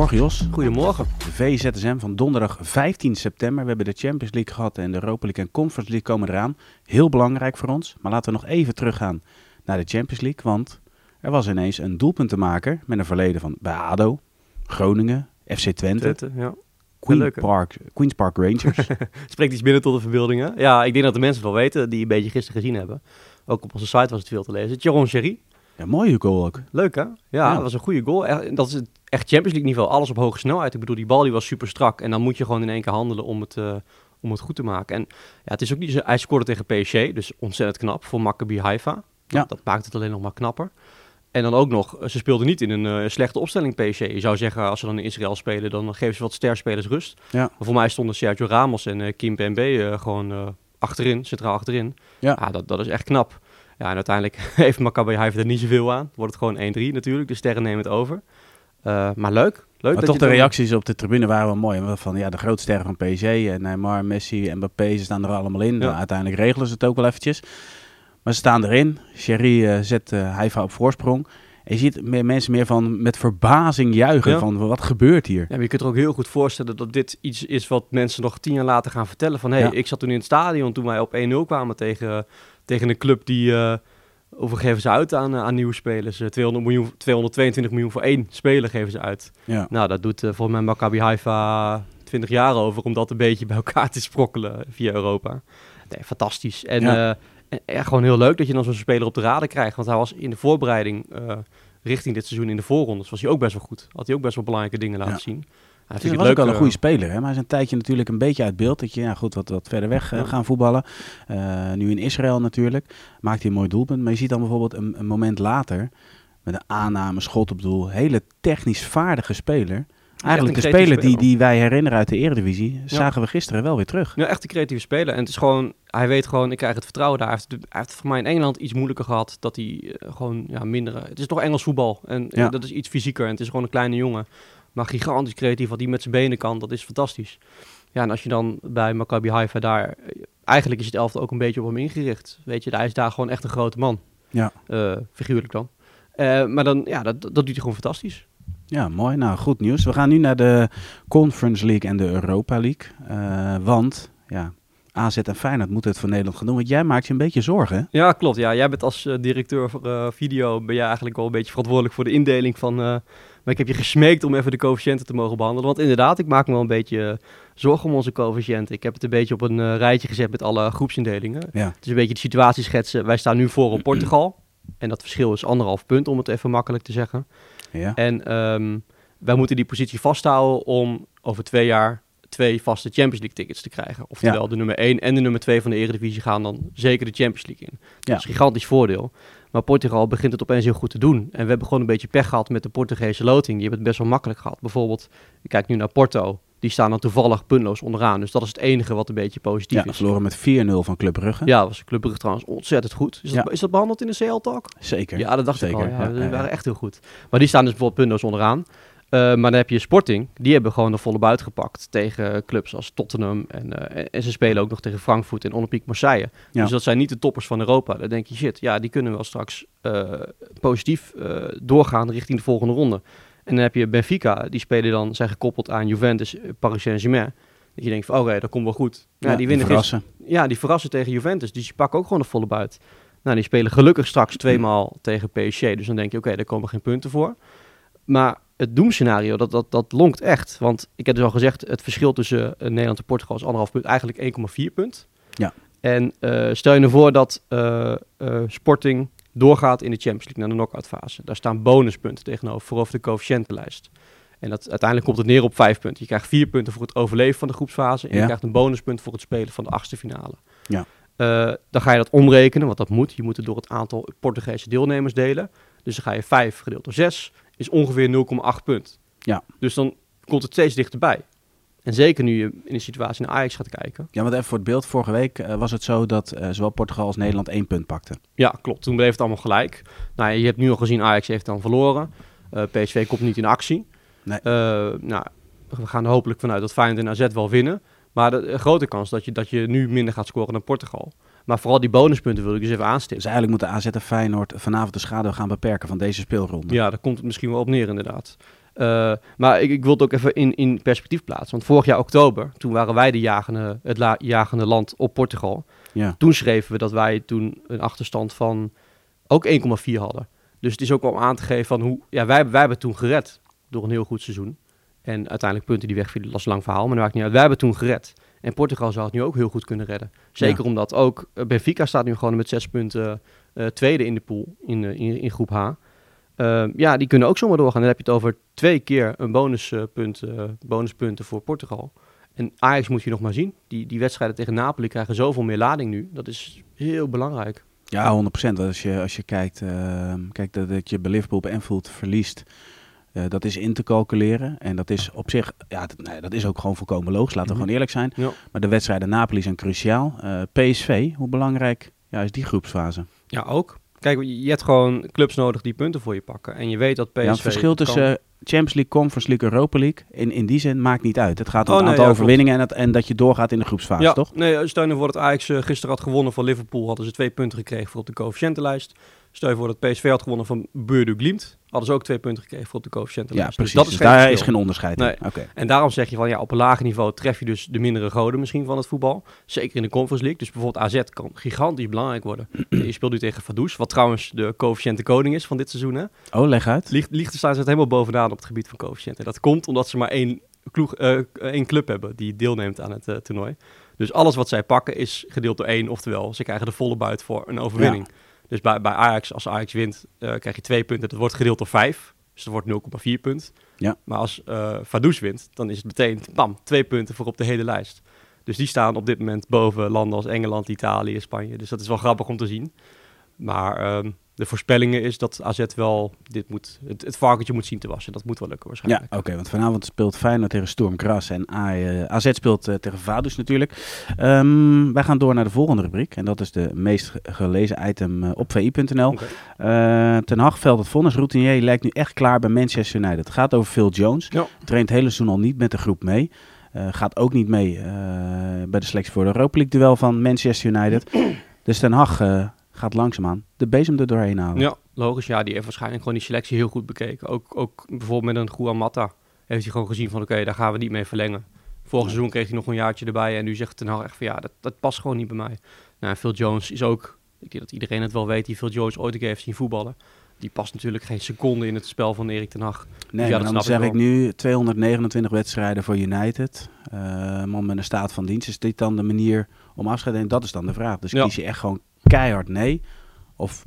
Goedemorgen Jos. Goedemorgen. De VZSM van donderdag 15 september. We hebben de Champions League gehad en de Europa League en Conference League komen eraan. Heel belangrijk voor ons. Maar laten we nog even teruggaan naar de Champions League. Want er was ineens een doelpuntenmaker met een verleden van bij ADO, Groningen, FC Twente, Twente, ja. Queen? Park, Queen's Park Rangers. Spreekt iets binnen tot de verbeeldingen. Ja, ik denk dat de mensen het wel weten die een beetje gisteren gezien hebben. Ook op onze site was het veel te lezen. Jaron Sherry. ja, mooie goal ook. Leuk hè? Ja, Ja. dat was een goede goal. Dat is het echt Champions League niveau. Alles op hoge snelheid. Ik bedoel, die bal die was super strak. En dan moet je gewoon in één keer handelen om het, eh, om het goed te maken. En ja, het is ook niet zo... Hij scoorde tegen PSG. Dus ontzettend knap voor Maccabi Haifa. Ja. Dat maakt het alleen nog maar knapper. En dan ook nog, ze speelden niet in een eh, slechte opstelling PSG. Je zou zeggen, als ze dan in Israël spelen, dan geven ze wat sterspelers rust. Ja. Maar voor mij stonden Sergio Ramos en eh, Kim Pembe eh, gewoon achterin, centraal achterin. Ja. Ja, dat, dat is echt knap. Ja, en uiteindelijk heeft Maccabi Haifa er niet zoveel aan. Wordt het gewoon 1-3 natuurlijk, de sterren nemen het over. Eh, maar leuk. leuk Maar dat toch je de dan- reacties op de tribune waren wel mooi. Want Van ja, de grote sterren van PSG, en Neymar, Messi, Mbappé, ze staan er allemaal in. Ja. Nou, uiteindelijk regelen ze het ook wel eventjes. Maar ze staan erin. Sherry eh, zet eh Haifa op voorsprong. En je ziet meer mensen meer van met verbazing juichen Ja. van wat gebeurt hier. Ja, maar je kunt er ook heel goed voorstellen dat dit iets is wat mensen nog tien jaar later gaan vertellen. Van, hé, hey, Ja. ik zat toen in het stadion toen wij op 1-0 kwamen tegen, tegen een club die... eh hoeveel geven ze uit aan, eh, aan nieuwe spelers? Eh, 200 miljoen, 222 miljoen voor één speler geven ze uit. Ja. Nou, dat doet eh, volgens mij Maccabi Haifa 20 jaar over om dat een beetje bij elkaar te sprokkelen via Europa. Nee, fantastisch. En, Ja. eh, en echt gewoon heel leuk dat je dan zo'n speler op de raden krijgt. Want hij was in de voorbereiding eh, richting dit seizoen in de voorrondes was hij ook best wel goed. Had hij ook best wel belangrijke dingen laten Ja. zien. Hij was ook al een goede speler, hè? maar hij is een tijdje natuurlijk een beetje uit beeld. Dat je ja, goed, wat, wat verder weg eh, Ja. gaan voetballen. Eh, nu in Israël natuurlijk. Maakt hij een mooi doelpunt. Maar je ziet dan bijvoorbeeld een, een moment later. Met een aanname, schot op doel. Hele technisch vaardige speler. Eigenlijk de speler die, die wij herinneren uit de Eredivisie. Zagen we gisteren wel weer terug. Ja, echt een creatieve speler. En het is gewoon, hij weet gewoon, ik krijg het vertrouwen daar. Hij heeft, hij heeft voor mij in Engeland iets moeilijker gehad. Dat hij eh, gewoon ja, minder. Het is toch Engels voetbal. En eh, Ja. dat is iets fysieker. En het is gewoon een kleine jongen. Maar gigantisch creatief. Wat hij met zijn benen kan, dat is fantastisch. Ja, en als je dan bij Maccabi Haifa daar. Eigenlijk is het elftal ook een beetje op hem ingericht. Weet je, hij is daar gewoon echt een grote man. Ja. Eh, figuurlijk dan. Eh, maar dan, ja, dat, dat doet hij gewoon fantastisch. Ja, mooi. Nou, goed nieuws. We gaan nu naar de Conference League en de Europa League. Eh, want, ja, AZ en Feyenoord moeten het voor Nederland gaan doen. Want jij maakt je een beetje zorgen? Ja, klopt. Ja, jij bent als directeur voor video ben jij eigenlijk wel een beetje verantwoordelijk voor de indeling van. Maar ik heb je gesmeekt om even de coëfficiënten te mogen behandelen. Want inderdaad, ik maak me wel een beetje eh, zorgen om onze coëfficiënten. Ik heb het een beetje op een eh, rijtje gezet met alle groepsindelingen. Ja. Het is een beetje de situatie schetsen. Wij staan nu voor op Portugal. En dat verschil is anderhalf punt, om het even makkelijk te zeggen. Ja. En ehm, wij moeten die positie vasthouden om over twee jaar twee vaste Champions League tickets te krijgen. Oftewel, de nummer 1 en de nummer 2 van de Eredivisie gaan dan zeker de Champions League in. Ja. Dat is een gigantisch voordeel. Maar Portugal begint het opeens heel goed te doen. En we hebben gewoon een beetje pech gehad met de Portugese loting. Die hebben het best wel makkelijk gehad. Bijvoorbeeld, ik kijk nu naar Porto. Die staan dan toevallig puntloos onderaan. Dus dat is het enige wat een beetje positief Ja, is. verloren met 4-0 van Club Brugge. Ja, was Club Brugge trouwens ontzettend goed. Is dat, Ja. is dat behandeld in de CL-talk? Zeker. Ja, dat dacht Zeker. ik al. Ja, Ja, die ja, waren ja. echt heel goed. Maar die staan dus bijvoorbeeld puntloos onderaan. Eh, maar dan heb je Sporting. Die hebben gewoon de volle buit gepakt tegen clubs als Tottenham. En, eh, en- ze spelen ook nog tegen Frankfurt en Olympique Marseille. Ja. Dus dat zijn niet de toppers van Europa. Dan denk je, shit, ja, die kunnen wel straks eh, positief doorgaan richting de volgende ronde. En dan heb je Benfica. Die spelen dan, zijn gekoppeld aan Juventus, Paris Saint-Germain. Dat je denkt van, oké, dat komt wel goed. Ja, Ja, die winnen verrassen. ja, die verrassen tegen Juventus. Dus die pakken ook gewoon de volle buit. Nou, die spelen gelukkig straks tweemaal tegen PSG. Dus dan denk je, oké, daar komen geen punten voor. Maar het doemscenario, dat, dat, dat lonkt echt. Want ik heb dus al gezegd, het verschil tussen eh, Nederland en Portugal is anderhalf punt. Eigenlijk 1,4 punt. Ja. En eh, stel je nou voor dat eh, Sporting doorgaat in de Champions League naar de knock-out fase. Daar staan bonuspunten tegenover, voor over de coëfficiëntenlijst. En dat, uiteindelijk komt het neer op vijf punten. Je krijgt vier punten voor het overleven van de groepsfase. En Ja. je krijgt een bonuspunt voor het spelen van de achtste finale. Ja. Dan ga je dat omrekenen, want dat moet. Je moet het door het aantal Portugese deelnemers delen. Dus dan ga je 5 gedeeld door 6 is ongeveer 0,8 punt. Ja. Dus dan komt het steeds dichterbij. En zeker nu je in de situatie naar Ajax gaat kijken. Ja, want even voor het beeld. Vorige week eh, was het zo dat eh, zowel Portugal als Nederland één punt pakten. Ja, klopt. Toen bleef het allemaal gelijk. Nou, je hebt nu al gezien, Ajax heeft dan verloren. Eh, PSV komt niet in actie. Nee. Nou, we gaan er hopelijk vanuit dat Feyenoord en AZ wel winnen. Maar de, de grote kans dat je, dat je nu minder gaat scoren dan Portugal. Maar vooral die bonuspunten wil ik dus even aanstippen. Dus eigenlijk moeten AZ en Feyenoord vanavond de schade gaan beperken van deze speelronde. Ja, daar komt het misschien wel op neer inderdaad. Eh, maar ik, ik wil het ook even in, in perspectief plaatsen. Want vorig jaar oktober, toen waren wij de jagende, het la- jagende land op Portugal. Ja. Toen schreven we dat wij toen een achterstand van ook 1,4 hadden. Dus het is ook wel om aan te geven van hoe... Ja, wij, wij hebben toen gered door een heel goed seizoen. En uiteindelijk punten die wegvielen, dat is een lang verhaal, maar dat maakt niet uit. Wij hebben toen gered. En Portugal zou het nu ook heel goed kunnen redden. Zeker omdat ook eh, Benfica staat nu gewoon met zes punten eh, tweede in de pool, in, eh, in, in groep H. Eh, ja, die kunnen ook zomaar doorgaan. Dan heb je het over twee keer een bonuspunt, bonuspunten voor Portugal. En Ajax moet je nog maar zien. Die, die wedstrijden tegen Napoli krijgen zoveel meer lading nu. Dat is heel belangrijk. Ja, 100%. Als je, als je kijkt, uh, kijkt dat, dat je bij Liverpool op Anfield verliest, uh, dat is in te calculeren. En dat is op zich, ja, dat, nee, dat is ook gewoon volkomen logisch. Laten we Mhm. gewoon eerlijk zijn. Ja. Maar de wedstrijden Napoli zijn cruciaal. Uh, PSV, hoe belangrijk ja, is die groepsfase? Ja, ook. Kijk, je hebt gewoon clubs nodig die punten voor je pakken. En je weet dat PSV... Ja, het verschil tussen Champions League, Conference League, Europa League, in, in die zin maakt niet uit. Het gaat om Oh, nee, aantal ja, overwinningen en, het, en dat je doorgaat in de groepsfase, ja, toch? Nee, stel je voor dat Ajax eh, gisteren had gewonnen van Liverpool, hadden ze twee punten gekregen voor op de coëfficiëntenlijst. Stel je voor dat PSV had gewonnen van Beurdu Glimt, hadden ze ook twee punten gekregen voor op de Ja, coëfficiëntenlijst. precies. Dus Dus dat is geen daar verschil. is geen onderscheid in. Nee. Oké. En daarom zeg je van ja, op een lager niveau tref je dus de mindere goden misschien van het voetbal. Zeker in de Conference League. Dus bijvoorbeeld AZ kan gigantisch belangrijk worden. je speelt nu tegen Vaduz, wat trouwens de coëfficiënte koning is van dit seizoen. Hè? Oh, leg uit. Liechtenstein staat helemaal bovenaan op het gebied van coëfficiënten. Dat komt omdat ze maar één, ploeg, eh, één club hebben die deelneemt aan het eh, toernooi. Dus alles wat zij pakken is gedeeld door één. Oftewel, ze krijgen de volle buit voor een overwinning. Dus bij, bij Ajax, als Ajax wint, eh, krijg je twee punten. Dat wordt gedeeld door vijf. Dus dat wordt 0,4 punt. Ja. Maar als Vaduz wint, dan is het meteen, bam, twee punten voor op de hele lijst. Dus die staan op dit moment boven landen als Engeland, Italië, Spanje. Dus dat is wel grappig om te zien. Maar ehm, de voorspellingen is dat AZ wel dit moet, het, het varkentje moet zien te wassen. Dat moet wel lukken Ja, waarschijnlijk. oké, want vanavond speelt Feyenoord tegen Storm Gras en A- eh, AZ speelt eh, tegen Vaduz natuurlijk. Ehm, wij gaan door naar de volgende rubriek en dat is de meest ge- gelezen item eh, op vi.nl. Eh, ten Hagveld, het vonnis routinier, lijkt nu echt klaar bij Manchester United. Het gaat over Phil Jones. Ja. Traint het hele seizoen al niet met de groep mee. Gaat ook niet mee bij de selectie voor de Europa League duel van Manchester United. dus Ten Hag gaat langzaamaan de bezem er doorheen halen. Ja, logisch. Ja, die heeft waarschijnlijk gewoon die selectie heel goed bekeken. Ook, ook bijvoorbeeld met een Juan Mata heeft hij gewoon gezien van oké, daar gaan we niet mee verlengen. Vorig seizoen kreeg hij nog een jaartje erbij en nu zegt Ten Hag echt van ja, dat, dat past gewoon niet bij mij. Nou, Phil Jones is ook, ik denk dat iedereen het wel weet, die Phil Jones ooit een keer heeft zien voetballen. Die past natuurlijk geen seconde in het spel van Erik ten Hag. Nee, Ja, maar dat dan zeg ik ik nu 229 wedstrijden voor United. Eh man met een staat van dienst. Is dit dan de manier om afscheid te nemen? Dat is dan de vraag. Dus Ja. kies je echt gewoon keihard nee? Of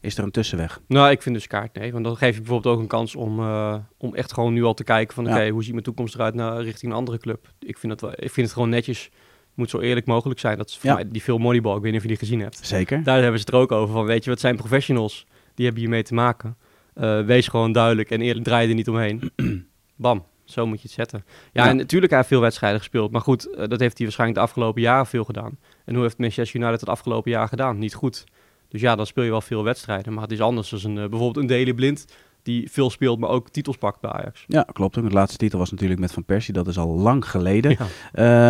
is er een tussenweg? Nou, ik vind dus kaart nee. Want dan geef je bijvoorbeeld ook een kans om, eh, om echt gewoon nu al te kijken van... Ja. oké, hoe ziet mijn toekomst eruit naar, richting een andere club? Ik vind, het wel, ik vind het gewoon netjes. Het moet zo eerlijk mogelijk zijn. Dat is voor Ja. mij die Phil Moneyball. Ik weet niet of je die gezien hebt. Zeker. Daar hebben ze het er ook over van, weet je, wat zijn professionals? Die hebben hiermee te maken. Eh, wees gewoon duidelijk en eerlijk, draai er niet omheen. Bam, zo moet je het zetten. Ja, Ja. en natuurlijk hij heeft veel wedstrijden gespeeld. Maar goed, eh, dat heeft hij waarschijnlijk de afgelopen jaren veel gedaan. En hoe heeft Manchester United het afgelopen jaar gedaan? Niet goed. Dus ja, dan speel je wel veel wedstrijden. Maar het is anders dan een, eh, bijvoorbeeld een Daley Blind... die veel speelt, maar ook titels pakt bij Ajax. Ja, klopt. De laatste titel was natuurlijk met Van Persie. Dat is al lang geleden. Ja,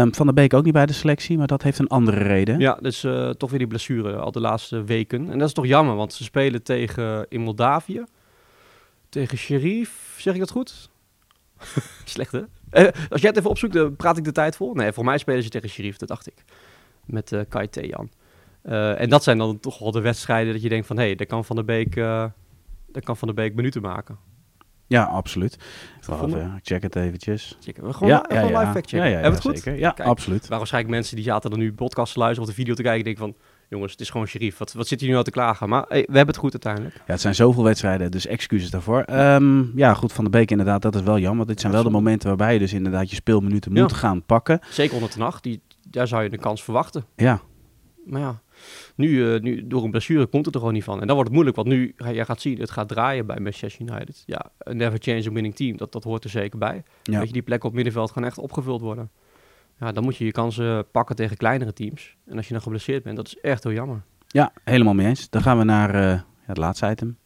Ehm, van der Beek ook niet bij de selectie, maar dat heeft een andere reden. ja dus eh, toch weer die blessure al de laatste weken. En dat is toch jammer, want ze spelen tegen in Moldavië. Tegen Sheriff, zeg ik dat goed? Slecht hè? Eh, als jij het even opzoekt, dan praat ik de tijd vol. Nee, voor mij spelen ze tegen Sheriff, dat dacht ik. Met eh Kai Tejan. Eh, en dat zijn dan toch wel de wedstrijden dat je denkt van... hé, hey, daar kan Van der Beek... eh daar kan Van der Beek minuten maken. Ja, absoluut. Wacht check het eventjes. Checken we gewoon, ja, gewoon ja, live ja. fact checken. Ja, het goed? zeker. Ja, Kijk. absoluut. waar waarschijnlijk mensen die zaten dan nu podcast te luisteren of de video te kijken, denken van, jongens, het is gewoon sheriff. Wat, wat zit hier nu al te klagen? Maar hey, we hebben het goed uiteindelijk. Ja, het zijn zoveel wedstrijden, dus excuses daarvoor. Ehm, ja, goed, Van der Beek inderdaad, dat is wel jammer. Want dit zijn wel de momenten waarbij je dus inderdaad je speelminuten Ja. moet gaan pakken. Zeker onder de nacht, die, daar zou je een kans verwachten. Ja, Maar ja, nu, uh, nu door een blessure komt het er gewoon niet van. En dan wordt het moeilijk, want nu, jij gaat zien, het gaat draaien bij Manchester United. Ja, een never change a winning team, dat, dat hoort er zeker bij. Ja. Weet je, die plekken op middenveld gaan echt opgevuld worden. Ja, dan moet je je kansen pakken tegen kleinere teams. En als je dan geblesseerd bent, dat is echt heel jammer. Ja, helemaal mee eens. Dan gaan we naar uh, het laatste item.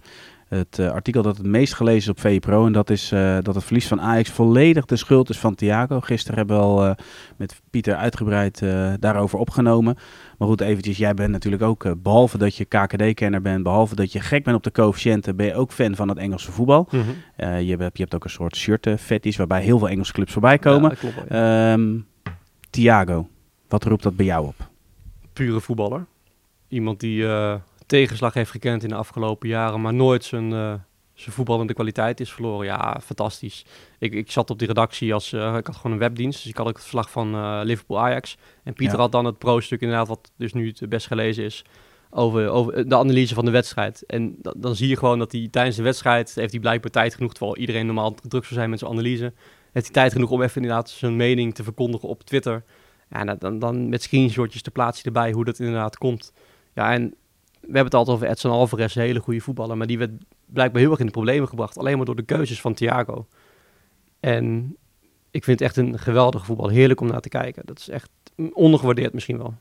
Het uh, artikel dat het meest gelezen is op VPRO. En dat is uh, dat het verlies van Ajax volledig de schuld is van Thiago. Gisteren hebben we al met Pieter uitgebreid daarover opgenomen. Maar goed, eventjes, jij bent natuurlijk ook, behalve dat je KKD-kenner bent, behalve dat je gek bent op de coëfficiënten, ben je ook fan van het Engelse voetbal. Mm -hmm. je, hebt, je hebt ook een soort shirt fetish waarbij heel veel Engelse clubs voorbij komen. Ja, klopt, ja. um, Thiago, wat roept dat bij jou op? Pure voetballer. Iemand die tegenslag heeft gekend in de afgelopen jaren, maar nooit zijn, uh, zijn voetballende kwaliteit is verloren. Ja, fantastisch. Ik, ik zat op die redactie als, uh, ik had gewoon een webdienst, dus ik had ook het verslag van uh, Liverpool-Ajax. En Pieter had dan het pro-stuk inderdaad, wat dus nu het best gelezen is, over, over de analyse van de wedstrijd. En dan, dan zie je gewoon dat hij tijdens de wedstrijd, heeft hij blijkbaar tijd genoeg, terwijl iedereen normaal druk zou zijn met zijn analyse, heeft hij tijd genoeg om even inderdaad zijn mening te verkondigen op Twitter. Ja, en dan, dan met screenshotjes te plaatsen erbij hoe dat inderdaad komt. Ja, en we hebben het altijd over Edson Alvarez, een hele goede voetballer. Maar die werd blijkbaar heel erg in de problemen gebracht. Alleen maar door de keuzes van Thiago. En ik vind het echt een geweldige voetbal. Heerlijk om naar te kijken. Dat is echt ondergewaardeerd misschien wel.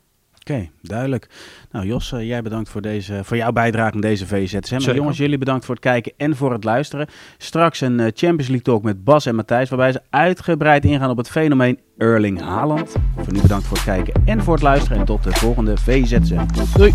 Oké, duidelijk. Nou Jos, uh, jij bedankt voor, deze, voor jouw bijdrage aan deze VZSM. Jongens, jullie bedankt voor het kijken en voor het luisteren. Straks een uh, Champions League talk met Bas en Matthijs, waarbij ze uitgebreid ingaan op het fenomeen Erling Haaland. Voor nu bedankt voor het kijken en voor het luisteren en tot de volgende VZSM. Doei!